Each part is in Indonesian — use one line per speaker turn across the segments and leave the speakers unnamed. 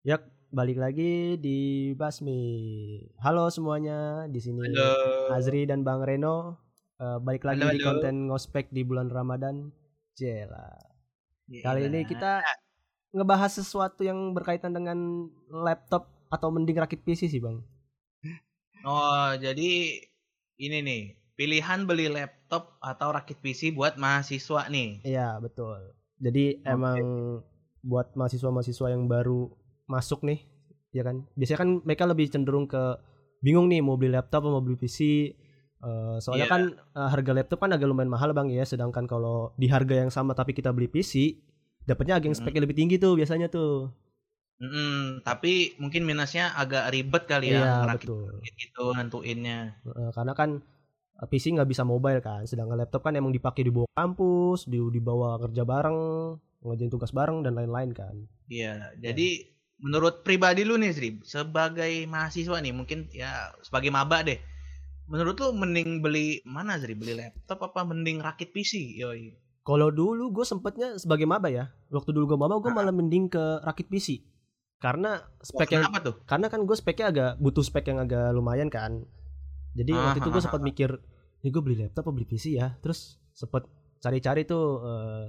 Ya, balik lagi di Basmi. Halo semuanya, di sini
Halo.
Azri dan Bang Reno. Eh, balik lagi
Halo,
di
halo.
konten ngospek di bulan Ramadan. Jela. Kali ini kita ngebahas sesuatu yang berkaitan dengan laptop atau mending rakit PC sih, Bang.
Oh, jadi ini nih, pilihan beli laptop atau rakit PC buat mahasiswa nih.
Iya, betul. Jadi emang buat mahasiswa-mahasiswa yang baru masuk nih, ya kan. Biasanya kan mereka lebih cenderung ke bingung nih mau beli laptop atau mau beli PC. Eh, soalnya
Iya.
kan eh, harga laptop kan agak lumayan mahal bang ya. Sedangkan kalau di harga yang sama tapi kita beli PC, dapatnya agak yang
Mm.
speknya lebih tinggi tuh biasanya tuh.
Mm-mm, tapi mungkin minusnya agak ribet kali
Iya
ya ngerakit
betul.
gitu nentuinnya.
Eh, karena kan eh, PC nggak bisa mobile kan, sedangkan laptop kan emang dipakai di bawah kampus, di dibawa kerja bareng, ngerjain tugas bareng dan lain-lain kan.
Iya, jadi menurut pribadi lu nih, Sri, sebagai mahasiswa nih, mungkin ya sebagai maba deh. Menurut lu mending beli mana, Sri? Beli laptop apa mending rakit PC? Yoi.
Kalau dulu gue sempetnya sebagai maba ya. Waktu dulu gue maba gue
Ah.
malah mending ke rakit PC. Karena spek yang
tuh?
karena kan gue speknya agak butuh spek yang agak lumayan kan. Jadi
Ah,
waktu itu
ah,
gue
ah,
sempat mikir, ini gue beli laptop apa beli PC ya? Terus sempet cari-cari tuh eh,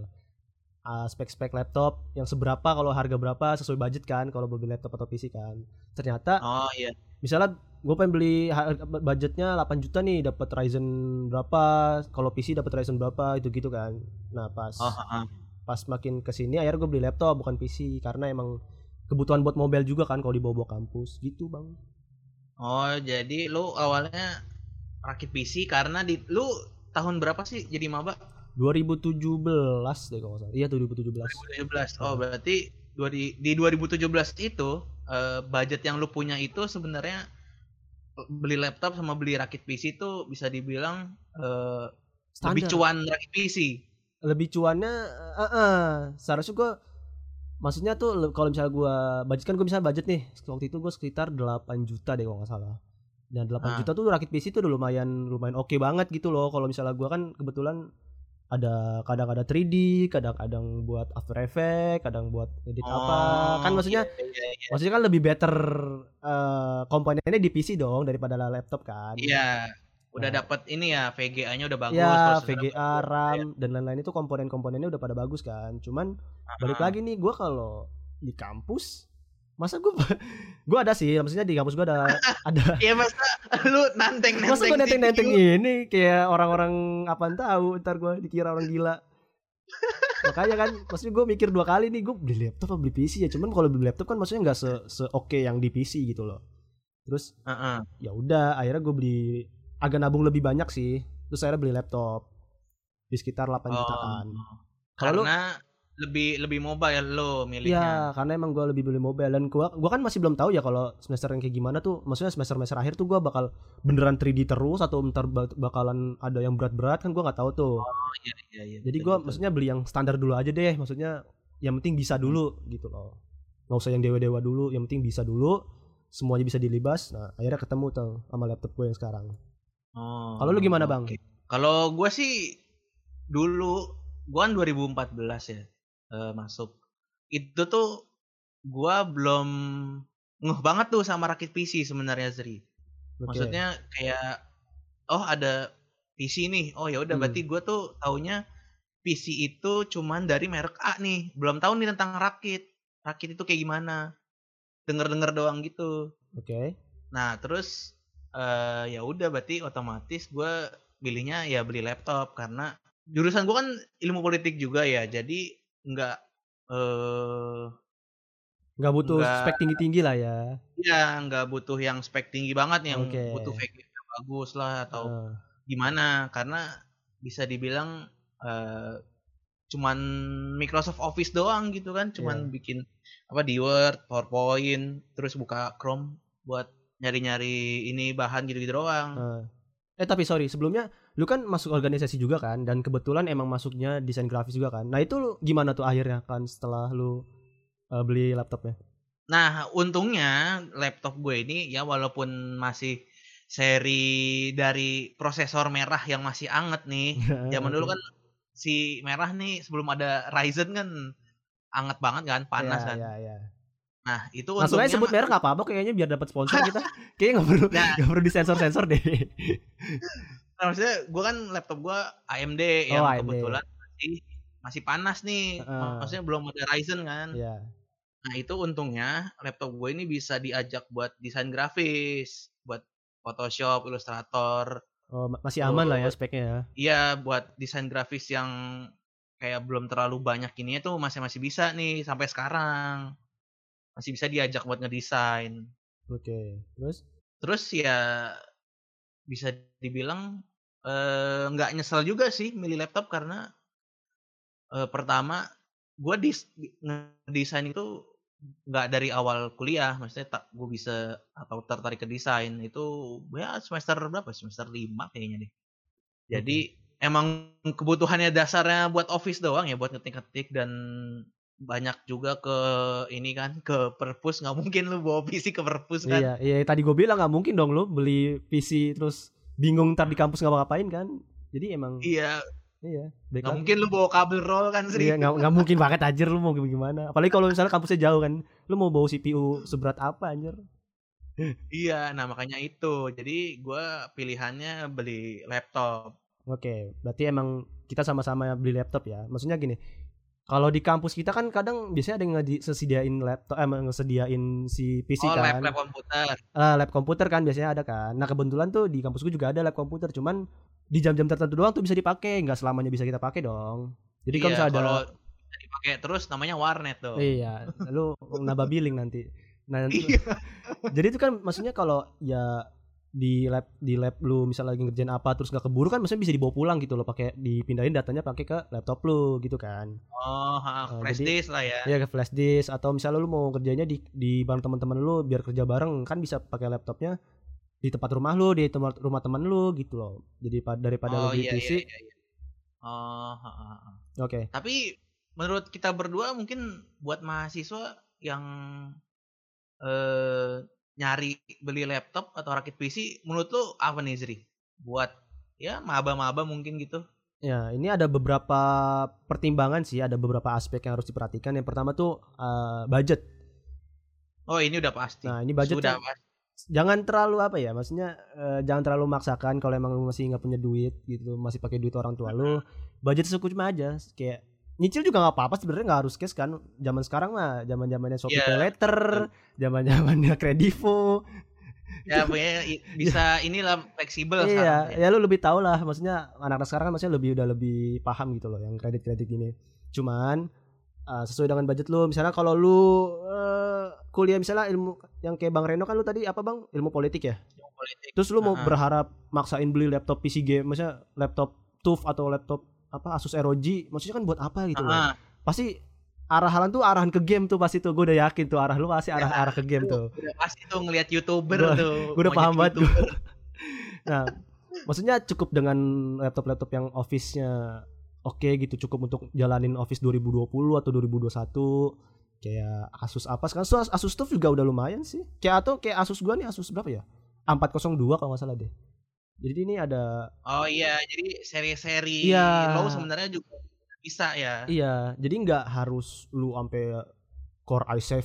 ah, spek-spek laptop yang seberapa kalau harga berapa sesuai budget kan kalau beli laptop atau PC kan. Ternyata
Oh iya.
misalnya gue pengen beli harga- budgetnya 8 juta nih dapat Ryzen berapa kalau PC dapat Ryzen berapa itu gitu kan nah pas
Oh, ah, ah.
pas makin ke sini akhirnya gue beli laptop bukan PC karena emang kebutuhan buat mobile juga kan kalau dibawa bawa kampus gitu bang
Oh, jadi lu awalnya rakit PC karena di lu tahun berapa sih jadi maba?
2017 deh kalau salah iya 2017
2017. Oh, berarti dua di, di 2017 itu eh, budget yang lu punya itu sebenarnya beli laptop sama beli rakit PC itu bisa dibilang eh, lebih cuan rakit PC.
lebih cuannya eh eh, seharusnya gue maksudnya tuh kalau misalnya gue budget kan gue misalnya budget nih waktu itu gue sekitar 8 juta deh kalau nggak salah dan 8
Ah.
juta tuh rakit PC tuh udah lumayan lumayan oke banget gitu loh kalau misalnya gue kan kebetulan ada kadang ada 3D kadang-kadang buat After Effects kadang buat edit apa kan maksudnya
iya, iya, iya.
maksudnya kan lebih better eh, komponennya di PC dong daripada laptop kan
Iya, udah
Nah.
dapat ini ya VGA-nya udah bagus.
ya VGA RAM
ya.
dan lain-lain itu komponen-komponennya udah pada bagus kan cuman balik
Ah.
lagi nih gue kalau di kampus masa gue gue ada sih maksudnya di kampus gue ada ada.
Iya masa lu nanteng nanteng
masa gue nenteng nenteng ini kayak orang-orang apaan tahu ntar gue dikira orang gila. Makanya kan maksudnya gue mikir dua kali nih gue beli laptop apa beli PC ya? Cuman kalau beli laptop kan maksudnya nggak se se oke yang di PC gitu loh. Terus ya udah akhirnya gue beli agak nabung lebih banyak sih. Terus akhirnya beli laptop di sekitar 8 jutaan. Kalau lu-
karena lebih lebih mobile lo
Iya,
milihnya.
karena emang gue lebih beli mobile dan gua gua kan masih belum tahu ya kalau semester yang kayak gimana tuh. Maksudnya semester semester akhir tuh gua bakal beneran 3D terus atau ntar ba- bakalan ada yang berat-berat kan gua nggak tahu tuh.
Oh, iya, iya, iya,
Jadi
betul.
maksudnya beli yang standar dulu aja deh. Maksudnya yang penting bisa dulu gitu loh. Nggak usah yang dewa-dewa dulu, yang penting bisa dulu. Semuanya bisa dilibas. Nah, akhirnya ketemu tuh sama laptop gue yang sekarang.
Oh,
Kalau lu gimana, Bang?
oke. Kalau gua sih dulu gua kan 2014 ya eh, masuk. Itu tuh gua belum ngeh banget tuh sama rakit PC sebenarnya Zri.
Oke.
Maksudnya kayak oh ada PC nih. Oh ya udah
Hmm.
berarti gua tuh taunya PC itu cuman dari merek A nih. Belum tahu nih tentang rakit. Rakit itu kayak gimana? Denger-denger doang gitu.
Oke.
Nah, terus eh ya udah berarti otomatis gue pilihnya ya beli laptop karena jurusan gue kan ilmu politik juga ya. Jadi nggak eh
Nggak butuh
Nggak-
spek tinggi-tinggi lah ya.
ya nggak butuh yang spek tinggi banget yang
Oke.
butuh VGA bagus lah atau
Eh,
gimana karena bisa dibilang eh cuman Microsoft Office doang gitu kan, cuman
Iya.
bikin apa di Word, PowerPoint, terus buka Chrome buat nyari-nyari ini bahan gitu-gitu doang.
eh. Eh tapi sorry sebelumnya lu kan masuk organisasi juga kan dan kebetulan emang masuknya desain grafis juga kan. Nah itu lu gimana tuh akhirnya kan setelah lu eh, beli laptopnya?
Nah, untungnya laptop gue ini ya walaupun masih seri dari prosesor merah yang masih anget nih. Zaman dulu kan si merah nih sebelum ada Ryzen kan anget banget kan, panas
Iya,
kan.
iya, iya.
Nah, itu
Langsung aja sebut merek nggak apa-apa kayaknya biar dapat sponsor kita. Kayaknya nggak perlu
Nah.
nggak perlu disensor-sensor deh.
Nah, maksudnya gue kan laptop gue AMD
Oh,
yang
AMD.
kebetulan masih masih panas nih.
Heeh.
Maksudnya belum ada Ryzen kan.
Iya.
Nah, itu untungnya laptop gue ini bisa diajak buat desain grafis, buat Photoshop, Illustrator.
Oh, ma- masih aman lah ya speknya ya.
Iya, buat desain grafis yang kayak belum terlalu banyak ini tuh masih masih bisa nih sampai sekarang. Masih bisa diajak buat ngedesain.
Oke. Terus
Terus ya bisa dibilang eh, nggak nyesel juga sih milih laptop karena eh, pertama gue dis ngedesain itu nggak dari awal kuliah, maksudnya tak gue bisa atau tertarik ke desain itu ya semester berapa? Semester lima kayaknya deh. Jadi emang kebutuhannya dasarnya buat office doang ya buat ngetik-ngetik dan banyak juga ke ini kan ke perpus nggak mungkin lu bawa PC ke perpus kan
iya, iya tadi gue bilang nggak mungkin dong lu beli PC terus bingung ntar di kampus nggak ngapain kan. Jadi emang
iya
iya,
nggak mungkin lu bawa kabel roll kan Sri
Iya, nggak mungkin banget anjir lu mau gimana. Apalagi kalau misalnya kampusnya jauh kan. Lu mau bawa CPU seberat apa anjir?
iya nah makanya itu jadi gua pilihannya beli laptop
Oke, berarti emang kita sama-sama beli laptop ya. Maksudnya gini, kalau di kampus kita kan kadang biasanya ada yang ngesediain laptop, eh ngesediain si PC
oh
kan.
lab lab komputer
Ah, lab komputer kan biasanya ada kan. Nah kebetulan tuh di kampusku juga ada lab komputer, cuman di jam-jam tertentu doang tuh bisa dipakai, nggak selamanya bisa kita pakai dong. Jadi kalau
iya,
misalnya ada,
kalau dipakai terus namanya warnet tuh
iya, lu nambah billing nanti. Nah, nanti-
Iya.
jadi itu kan maksudnya kalau ya di lab di lab lu misal lagi ngerjain apa terus nggak keburu kan maksudnya bisa dibawa pulang gitu loh pakai dipindahin datanya pakai ke laptop lu gitu kan.
Oh ha,
Oh,
flash
jadi-
disk lah ya.
ya ke flash disk atau misalnya lu mau kerjanya di di bareng teman-teman lu biar kerja bareng kan bisa pakai laptopnya di tempat rumah lu di tempat rumah teman lu gitu loh. Jadi pa- daripada
oh
lu beli
iya,
PC
iya, iya, iya. oh
oke.
Tapi menurut kita berdua mungkin buat mahasiswa yang eh nyari beli laptop atau rakit PC, menurut lu apa nih Zri? Buat ya maba-maba mungkin gitu.
ya ini ada beberapa pertimbangan sih ada beberapa aspek yang harus diperhatikan yang pertama tuh eh, budget
Oh ini udah pasti.
Nah, ini budget
Sudah pasti.
jangan terlalu apa ya maksudnya eh, jangan terlalu maksakan kalau emang lu masih nggak punya duit gitu masih pakai duit orang tua lu budget secukupnya aja kayak nyicil juga nggak apa-apa sebenarnya nggak harus cash kan. Zaman sekarang mah zaman zamannya Shopee Pay Later zaman zamannya Kredivo
Ya i- bisa inilah fleksibel
iya
sekarang.
ya. lu lebih tahu lah maksudnya anak-anak sekarang kan maksudnya lebih udah lebih paham gitu loh yang kredit kredit gini cuman eh, sesuai dengan budget lu misalnya kalau lu eh, kuliah misalnya ilmu yang kayak Bang Reno kan lu tadi apa Bang? Ilmu politik ya?
Yang politik.
Terus lu mau
Heeh.
berharap maksain beli laptop PC game, maksudnya laptop TUF atau laptop apa Asus ROG, maksudnya kan buat apa gitu loh.
Ah,
Pasti arahan tuh arahan ke game tuh pasti tuh gue udah yakin tuh arah lu pasti arah arah ke game tuh.
udah pasti tuh ngelihat youtuber
Gua-
tuh.
gua udah paham banget. Nah, maksudnya cukup dengan laptop-laptop yang office-nya oke gitu, cukup untuk jalanin Office 2020 atau 2021 kayak Asus apa sekarang Asus, Asus TUF juga udah lumayan sih. Kayak atau kayak Asus gua nih Asus berapa ya? A402 kalau nggak salah deh. Jadi ini ada
Oh iya, jadi seri-seri
Iya.
low sebenarnya juga bisa ya.
Iya, jadi nggak harus lu sampai core i7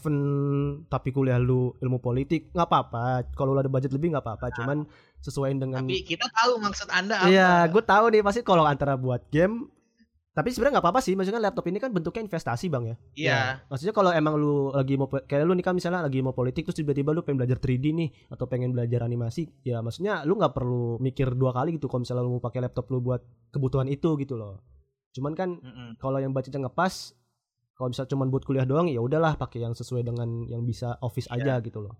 tapi kuliah lu ilmu politik nggak apa-apa. Kalau lu ada budget lebih nggak apa-apa, cuman sesuaiin dengan
Tapi kita tahu maksud Anda apa.
Iya, gue tahu nih pasti kalau antara buat game tapi sebenarnya nggak apa-apa sih, maksudnya laptop ini kan bentuknya investasi bang ya.
Iya.
Ya, maksudnya kalau emang lu lagi mau kayak lu nih kan misalnya lagi mau politik terus tiba-tiba lu pengen belajar 3D nih atau pengen belajar animasi, ya maksudnya lu nggak perlu mikir dua kali gitu kalau misalnya lu mau pakai laptop lu buat kebutuhan itu gitu loh. Cuman kan
Mm-mm.
kalau yang budgetnya ngepas kalau bisa cuman buat kuliah doang ya udahlah pakai yang sesuai dengan yang bisa office
Iya.
aja gitu loh.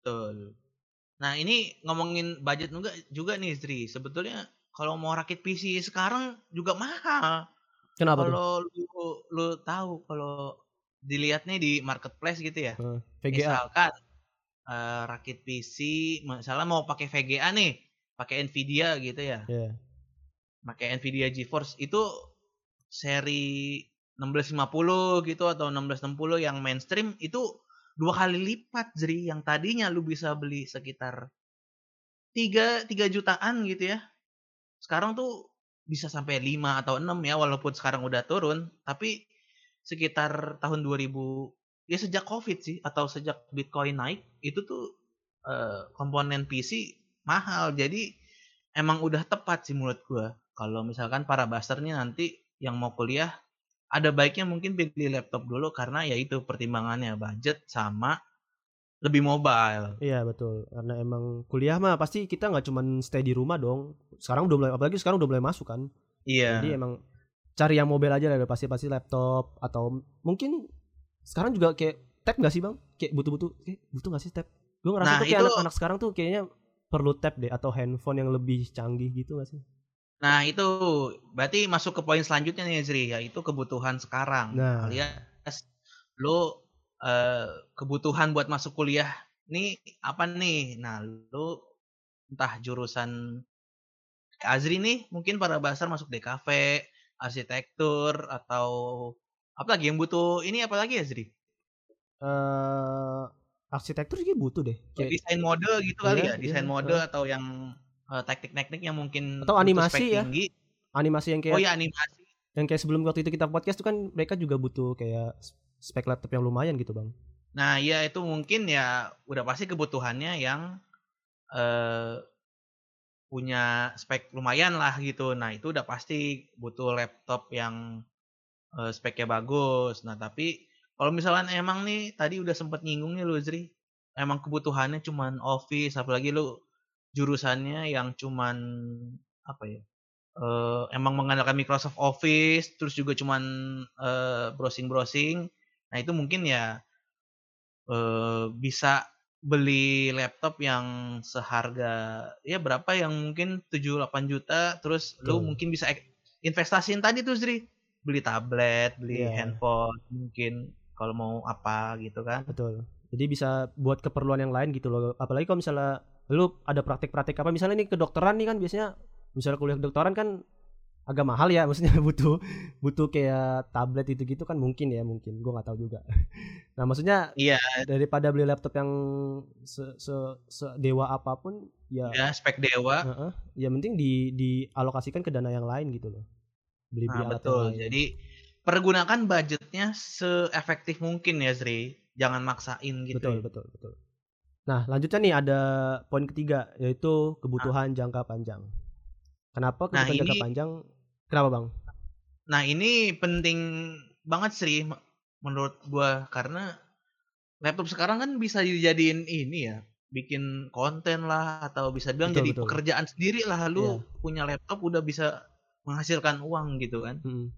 Betul. Nah ini ngomongin budget juga juga nih Sri. Sebetulnya kalau mau rakit PC sekarang juga mahal.
Kenapa tuh?
Kalau lu lu tahu kalau dilihatnya di marketplace gitu ya.
Eh, VGA.
Misalkan eh, rakit PC, misalnya mau pakai VGA nih, pakai Nvidia gitu ya.
Iya.
Pakai Nvidia GeForce itu seri 1650 gitu atau 1660 yang mainstream itu dua kali lipat Zri yang tadinya lu bisa beli sekitar 3 3 jutaan gitu ya. Sekarang tuh bisa sampai 5 atau 6 ya walaupun sekarang udah turun tapi sekitar tahun 2000 ya sejak covid sih atau sejak bitcoin naik itu tuh eh, komponen PC mahal. Jadi emang udah tepat sih menurut gua. Kalau misalkan para busternya nanti yang mau kuliah ada baiknya mungkin pilih laptop dulu karena ya itu pertimbangannya budget sama lebih mobile.
Iya betul karena emang kuliah mah pasti kita nggak cuman stay di rumah dong. Sekarang udah mulai apalagi sekarang udah mulai masuk kan.
Iya.
Jadi emang cari yang mobile aja lah pasti pasti laptop atau mungkin sekarang juga kayak tab nggak sih bang? Kayak butuh-butuh kayak butuh nggak sih tab? Gue ngerasa
Nah,
tuh kayak
itu-
anak-anak sekarang tuh kayaknya perlu tab deh atau handphone yang lebih canggih gitu gak sih?
Nah, itu berarti masuk ke poin selanjutnya nih Zri, yaitu kebutuhan sekarang.
Nah.
Alias lu eh, kebutuhan buat masuk kuliah nih apa nih? Nah, lu entah jurusan Azri nih mungkin para basar masuk DKV, arsitektur atau apa lagi yang butuh ini apa lagi ya Zri?
Eh arsitektur juga butuh deh. Kayak,
Desain mode gitu kali
Iya,
ya, desain
iya,
mode atau yang eh, teknik-teknik yang mungkin
Atau animasi ya.
tinggi.
animasi yang kayak
Oh ya animasi.
yang kayak sebelum waktu itu kita podcast tuh kan mereka juga butuh kayak spek laptop yang lumayan gitu bang.
Nah, ya itu mungkin ya udah pasti kebutuhannya yang eh punya spek lumayan lah gitu. Nah, itu udah pasti butuh laptop yang eh, speknya bagus. Nah, tapi kalau misalkan emang nih tadi udah sempet nyinggung nih lu Zri, emang kebutuhannya cuman office apalagi lu jurusannya yang cuman apa ya? eh, emang mengandalkan Microsoft Office terus juga cuman browsing-browsing. Nah, itu mungkin ya eh bisa beli laptop yang seharga ya berapa yang mungkin 7 8 juta terus lu
Betul.
mungkin bisa investasiin tadi tuh Zri beli tablet, beli
Iya.
handphone mungkin kalau mau apa gitu kan.
Betul. Jadi bisa buat keperluan yang lain gitu loh. Apalagi kalau misalnya lu ada praktek-praktek apa misalnya nih kedokteran nih kan biasanya misalnya kuliah kedokteran kan agak mahal ya maksudnya butuh butuh kayak tablet itu gitu kan mungkin ya mungkin gua nggak tahu juga. Nah, maksudnya
Iya,
daripada beli laptop yang se, se, dewa apa pun ya
ya spek dewa.
heeh, ya penting di dialokasikan ke dana yang lain gitu loh. Beli
Nah, betul.
lain.
Jadi pergunakan budgetnya seefektif mungkin ya Zri. Jangan maksain gitu.
betul
ya.
betul betul. Nah lanjutnya nih ada poin ketiga yaitu kebutuhan jangka panjang. Kenapa
Nah,
kebutuhan jangka
ini-
panjang? Kenapa bang?
Nah, ini penting banget sih menurut gua karena laptop sekarang kan bisa dijadiin ini ya, bikin konten lah atau bisa bilang
Betul,
jadi
betul.
pekerjaan sendiri lah lu
Iya.
punya laptop udah bisa menghasilkan uang gitu kan.
Mm.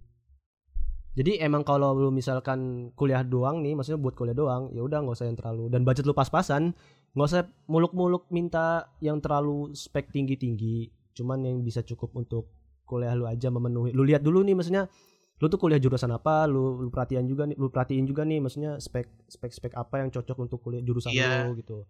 Jadi emang kalau lu misalkan kuliah doang nih, maksudnya buat kuliah doang, ya udah nggak usah yang terlalu dan budget lu pas-pasan, nggak usah muluk-muluk minta yang terlalu spek tinggi-tinggi, cuman yang bisa cukup untuk kuliah lu aja memenuhi. Lu lihat dulu nih, maksudnya lu tuh kuliah jurusan apa, lu, lu perhatian juga nih, lu perhatiin juga nih, maksudnya spek spek spek apa yang cocok untuk kuliah jurusan
Iya.
lu gitu.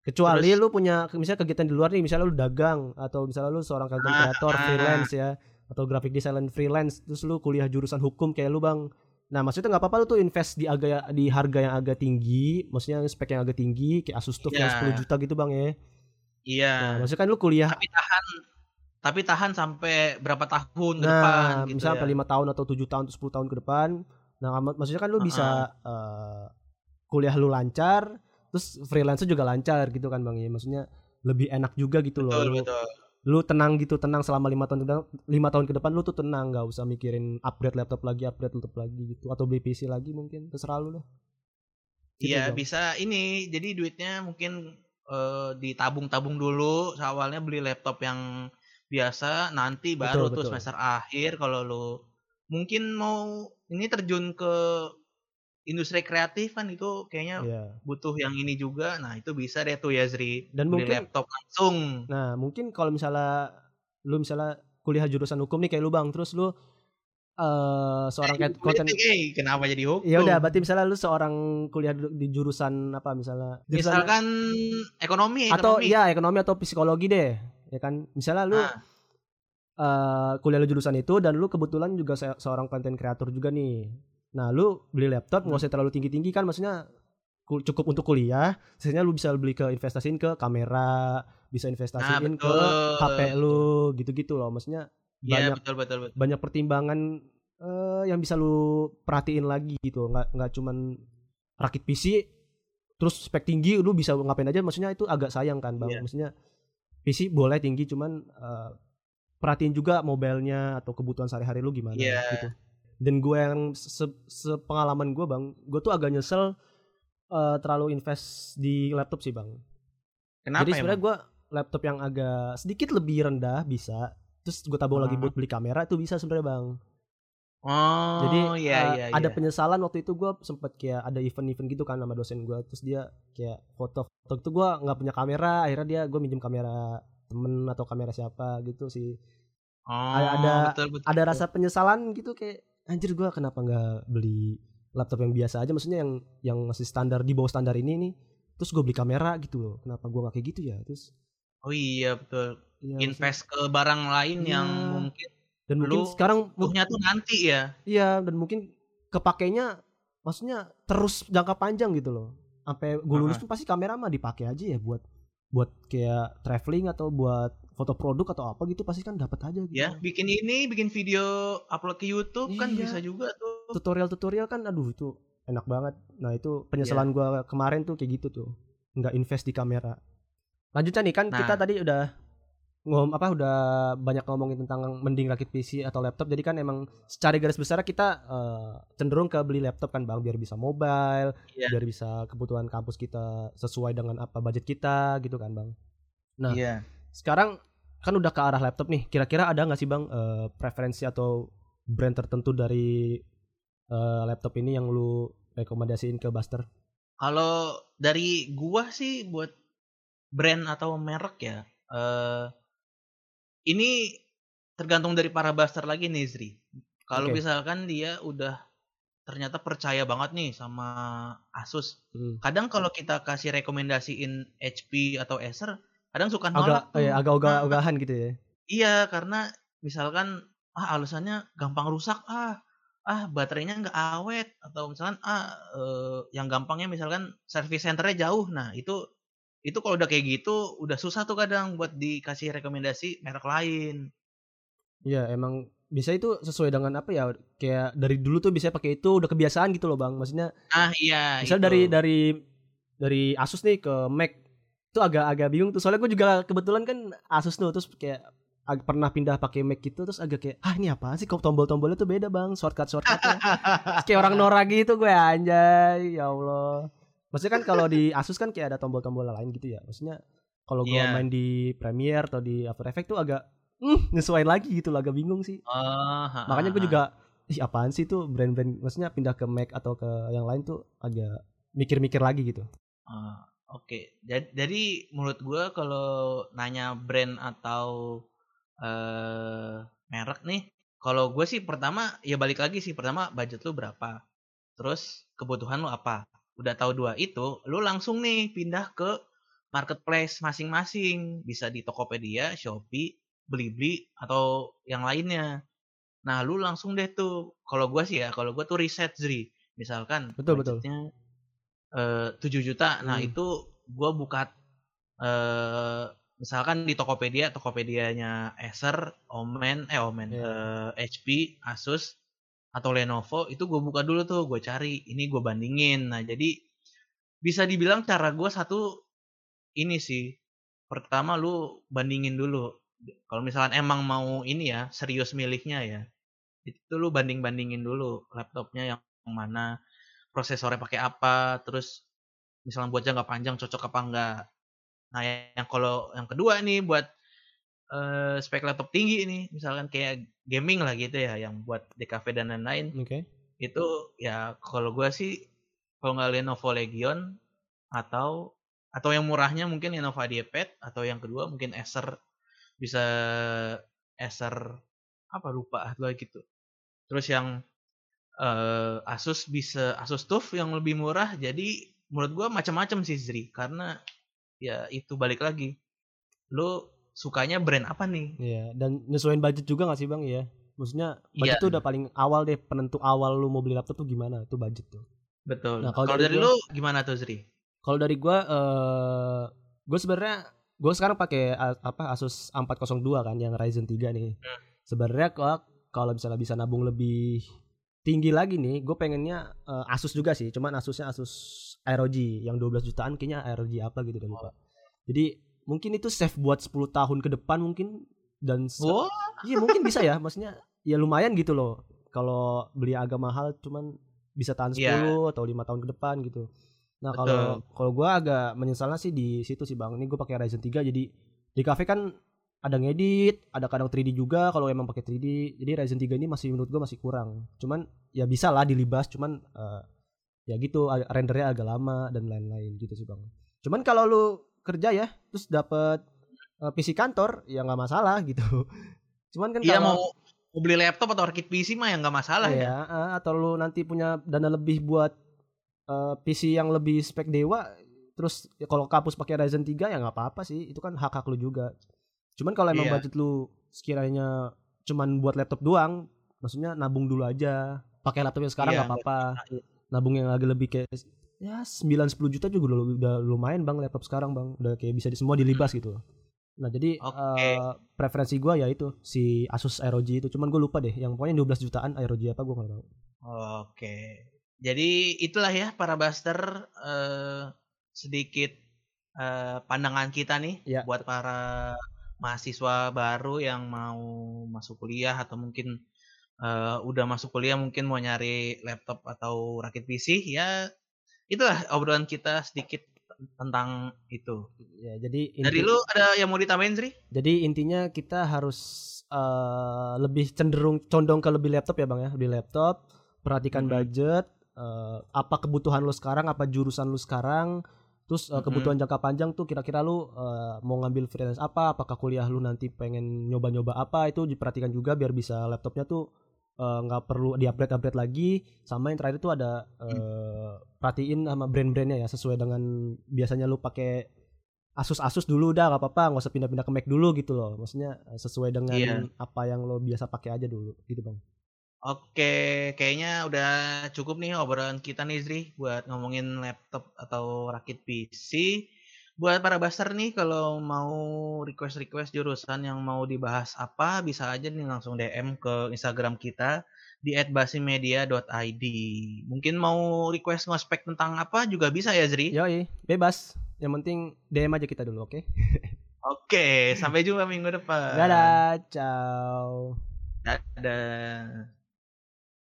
Kecuali
Terus-
lu punya misalnya kegiatan di luar nih, misalnya lu dagang atau misalnya lu seorang content
Ah,
creator
ah.
freelance ya atau graphic design freelance terus lu kuliah jurusan hukum kayak lu bang nah maksudnya nggak apa-apa lu tuh invest di agak di harga yang agak tinggi maksudnya spek yang agak tinggi kayak Asus TUF yang
Iya.
10 juta gitu bang ya
Iya.
nah maksudnya kan lu kuliah
Tapi tahan tapi tahan sampai berapa tahun ke
nah
depan gitu
misalnya
ya.
sampai lima tahun atau tujuh tahun atau 10 tahun ke depan nah mak- maksudnya kan lu
Heeh.
bisa eh, kuliah lu lancar terus freelance juga lancar gitu kan bang ya maksudnya lebih enak juga gitu loh
Betul,
lu,
betul.
lu tenang gitu tenang selama lima tahun ke depan lima tahun ke depan lu tuh tenang nggak usah mikirin upgrade laptop lagi upgrade laptop lagi gitu atau beli PC lagi mungkin terserah lu lah Gitu,
Iya
Bang.
bisa ini jadi duitnya mungkin eh, ditabung-tabung dulu awalnya beli laptop yang biasa nanti baru
Betul,
tuh
betul.
semester akhir kalau lu mungkin mau ini terjun ke industri kreatif kan itu kayaknya
Iya.
butuh yang ini juga nah itu bisa deh tuh ya Zri
Dan
beli
mungkin-
laptop langsung
nah mungkin kalau misalnya lu misalnya kuliah jurusan hukum nih kayak lu bang terus lu eh seorang
Eh,
konten
eh, kenapa jadi hukum
ya udah berarti misalnya lu seorang kuliah di jurusan apa misalnya jurusan-
misalkan ekonomi
atau
ekonomi.
ya ekonomi atau psikologi deh ya kan misalnya lu
Nah.
eh kuliah lu jurusan itu dan lu kebetulan juga se- seorang konten kreator juga nih nah lu beli laptop nggak
Hmm.
usah terlalu tinggi tinggi kan maksudnya ku- cukup untuk kuliah sisanya lu bisa beli ke investasiin ke kamera bisa investasiin ke
Nah, betul.
HP lu gitu-gitu loh maksudnya
Iya
banyak
betul betul betul
banyak pertimbangan eh, yang bisa lu perhatiin lagi gitu nggak nggak cuman rakit PC terus spek tinggi lu bisa ngapain aja maksudnya itu agak sayang kan bang
Iya.
maksudnya PC boleh tinggi cuman eh, perhatiin juga mobilenya atau kebutuhan sehari-hari lu gimana
Iya.
gitu dan gue yang se- sepengalaman gue bang gue tuh agak nyesel eh, terlalu invest di laptop sih bang
Kenapa
jadi sebenarnya gue laptop yang agak sedikit lebih rendah bisa terus gue tabung lagi
Hmm.
buat beli kamera itu bisa sebenarnya bang
Oh,
jadi
iya,
uh,
iya,
ada
iya.
penyesalan waktu itu gue sempet kayak ada event-event gitu kan sama dosen gue terus dia kayak foto foto itu gue nggak punya kamera akhirnya dia gue minjem kamera temen atau kamera siapa gitu sih
Oh,
ada-
betul, betul,
ada
betul.
rasa penyesalan gitu kayak anjir gue kenapa nggak beli laptop yang biasa aja maksudnya yang yang masih standar di bawah standar ini nih terus gue beli kamera gitu loh kenapa gue nggak kayak gitu ya terus
Oh iya betul.
ya, maksudnya-
Invest ke barang lain yang
Iya.
mungkin
dan mungkin
lu
sekarang
butuhnya tuh nanti ya.
Iya dan mungkin kepakainya maksudnya terus jangka panjang gitu loh. Sampai gue lulus
Heeh.
pun pasti kamera mah dipakai aja ya buat buat kayak traveling atau buat foto produk atau apa gitu pasti kan dapat aja gitu.
Ya, bikin ini, bikin video upload ke YouTube kan
Iya.
bisa juga tuh.
Tutorial-tutorial kan aduh itu enak banget. Nah, itu penyesalan gua kemarin tuh kayak gitu tuh. Nggak invest di kamera. Lanjutnya nih kan kita
Nah.
tadi udah ngom apa udah banyak ngomongin tentang mending rakit PC atau laptop jadi kan emang secara garis besar kita eh, cenderung ke beli laptop kan bang biar bisa mobile
Iya.
biar bisa kebutuhan kampus kita sesuai dengan apa budget kita gitu kan bang Nah.
Iya.
sekarang kan udah ke arah laptop nih kira-kira ada nggak sih bang eh, preferensi atau brand tertentu dari eh, laptop ini yang lu rekomendasiin ke Buster
Kalau dari gua sih buat brand atau merek ya, eh ini tergantung dari para buster lagi nih Zri. Kalau
Oke.
misalkan dia udah ternyata percaya banget nih sama Asus.
Hmm.
Kadang kalau kita kasih rekomendasiin HP atau Acer, kadang suka
agak
nolak tuh.
eh, agak
Nah,
ogah-ogahan gitu ya
Iya, karena misalkan ah alasannya gampang rusak ah ah baterainya nggak awet atau misalkan ah eh, yang gampangnya misalkan service centernya jauh. Nah, itu itu kalau udah kayak gitu udah susah tuh kadang buat dikasih rekomendasi merek lain.
Iya emang bisa itu sesuai dengan apa ya kayak dari dulu tuh bisa pakai itu udah kebiasaan gitu loh bang. Maksudnya
Ah iya
misal dari dari dari Asus nih ke Mac itu agak-agak bingung tuh. Soalnya gue juga kebetulan kan Asus tuh terus kayak pernah pindah pakai Mac gitu terus agak kayak ah ini apa sih kok tombol-tombolnya tuh beda bang? Shortcut shortcutnya. Terus kayak orang Nora gitu gue anjay ya Allah maksudnya kan kalau di Asus kan kayak ada tombol-tombol lain gitu ya. Maksudnya kalau gue
Iya.
main di Premiere atau di After Effects tuh agak nyesuaiin lagi gitu loh agak bingung sih.
Oh, ha,
makanya gue juga ih apaan sih tuh brand-brand maksudnya pindah ke Mac atau ke yang lain tuh agak mikir-mikir lagi gitu.
Ah, Oke, jadi, jadi menurut gua kalau nanya brand atau eh merek nih, kalau gue sih pertama ya balik lagi sih. Pertama budget lu berapa, terus kebutuhan lu apa. Udah tahu dua itu, lu langsung nih pindah ke marketplace masing-masing, bisa di Tokopedia, Shopee, Blibli atau yang lainnya. Nah, lu langsung deh tuh. Kalau gua sih ya, kalau gua tuh riset Zri. Misalkan
Betul, betul.
eh 7 juta. Nah,
Hmm.
itu gua buka eh misalkan di Tokopedia, Tokopedianya Acer, Omen, eh Omen,
Iya.
eh, HP, Asus atau Lenovo itu gue buka dulu tuh, gue cari, ini gue bandingin. Nah, jadi bisa dibilang cara gue satu ini sih. Pertama lu bandingin dulu. Kalau misalkan emang mau ini ya, serius milihnya ya. Itu lu banding-bandingin dulu laptopnya yang mana, prosesornya pakai apa, terus misalnya buat jangka panjang cocok apa enggak. Nah, yang kalau yang kedua nih buat eh, spek laptop tinggi nih, misalkan kayak gaming lah gitu ya, yang buat DKV dan lain-lain,
oke.
Itu ya kalau gua sih kalau nggak Lenovo Legion atau atau yang murahnya mungkin Lenovo IdeaPad atau yang kedua mungkin Acer. Bisa Acer apa lupa lah gitu. Terus yang eh, Asus bisa Asus TUF yang lebih murah jadi menurut gua macam-macam sih Zri. Karena ya itu balik lagi. Lu sukanya brand apa nih
Iya, dan nyesuaiin budget juga gak sih bang ya? Maksudnya budget
Iya.
tuh udah paling awal deh penentu awal lu mau beli laptop tuh gimana? Tuh budget tuh.
betul
Nah, kalau dari
dari,
gua-
lu gimana tuh Zri
Kalau dari gua eh gua sebenarnya gua sekarang pakai apa Asus A402 kan yang Ryzen 3 nih.
Hmm.
Sebenarnya kalau kalau misalnya bisa nabung lebih tinggi lagi nih, gue pengennya eh, Asus juga sih, cuman Asusnya Asus ROG yang 12 jutaan kayaknya ROG apa gitu udah lupa. Jadi mungkin itu save buat 10 tahun ke depan mungkin dan
Wah,
Iya mungkin bisa ya, maksudnya ya lumayan gitu loh. Kalau beli agak mahal cuman bisa tahan 10
Iya.
atau lima tahun ke depan gitu. Nah, kalau kalau gua agak menyesalnya sih di situ sih Bang. Ini gue pakai Ryzen 3 jadi di cafe kan ada ngedit, ada kadang 3D juga kalau emang pakai 3D. Jadi Ryzen 3 ini masih menurut gua masih kurang. Cuman ya bisa lah dilibas, cuman eh, ya gitu rendernya agak lama dan lain-lain gitu sih Bang. Cuman kalau lu kerja ya terus dapet eh, PC kantor ya nggak masalah gitu. Cuman kan
iya
kalau
mau mau beli laptop atau rakit PC mah ya nggak masalah ya.
Iya, eh, atau lu nanti punya dana lebih buat eh, PC yang lebih spek dewa, terus ya kalau kampus pakai Ryzen 3 ya nggak apa-apa sih, itu kan hak-hak lu juga. Cuman kalau emang
Iya.
budget lu sekiranya cuman buat laptop doang, maksudnya nabung dulu aja. Pakai laptop yang sekarang
Iya,
nggak apa-apa.
iya.
Nabung yang agak lebih kayak ya 9 10 juta juga udah, udah lumayan Bang laptop sekarang Bang. Udah kayak bisa di semua dilibas gitu. Nah, jadi
Oke.
eh, preferensi gua ya itu si Asus ROG itu. Cuman gue lupa deh, yang pokoknya 12 jutaan ROG apa gua nggak tahu.
Oke. Jadi itulah ya para Buster eh, sedikit eh, pandangan kita nih
Ya.
buat para mahasiswa baru yang mau masuk kuliah atau mungkin eh, udah masuk kuliah mungkin mau nyari laptop atau rakit PC ya itulah obrolan kita sedikit tentang itu.
Ya, jadi
Dari
inti-
lu ada yang mau ditambahin Sri?
Jadi intinya kita harus eh, lebih cenderung condong ke lebih laptop ya bang ya, lebih laptop. Perhatikan
Mhm.
budget, eh, apa kebutuhan lu sekarang, apa jurusan lu sekarang. Terus
Mhm.
kebutuhan jangka panjang tuh kira-kira lu eh, mau ngambil freelance apa, apakah kuliah lu nanti pengen nyoba-nyoba apa itu diperhatikan juga biar bisa laptopnya tuh nggak perlu diupgrade-upgrade lagi. Sama yang terakhir tuh ada eh, perhatiin sama brand-brandnya ya sesuai dengan biasanya lu pakai Asus Asus dulu udah nggak apa-apa nggak usah pindah-pindah ke Mac dulu gitu loh maksudnya eh, sesuai dengan
Iya.
apa yang lo biasa pakai aja dulu gitu bang
Oke, kayaknya udah cukup nih obrolan kita nih Zri buat ngomongin laptop atau rakit PC. Buat para buster nih kalau mau request-request jurusan yang mau dibahas apa bisa aja nih langsung DM ke Instagram kita di @basimedia.id. Mungkin mau request ngospek tentang apa juga bisa ya Zri.
yoi bebas yang penting DM aja kita dulu oke
Oke, sampai jumpa minggu depan.
dadah ciao
Dadah.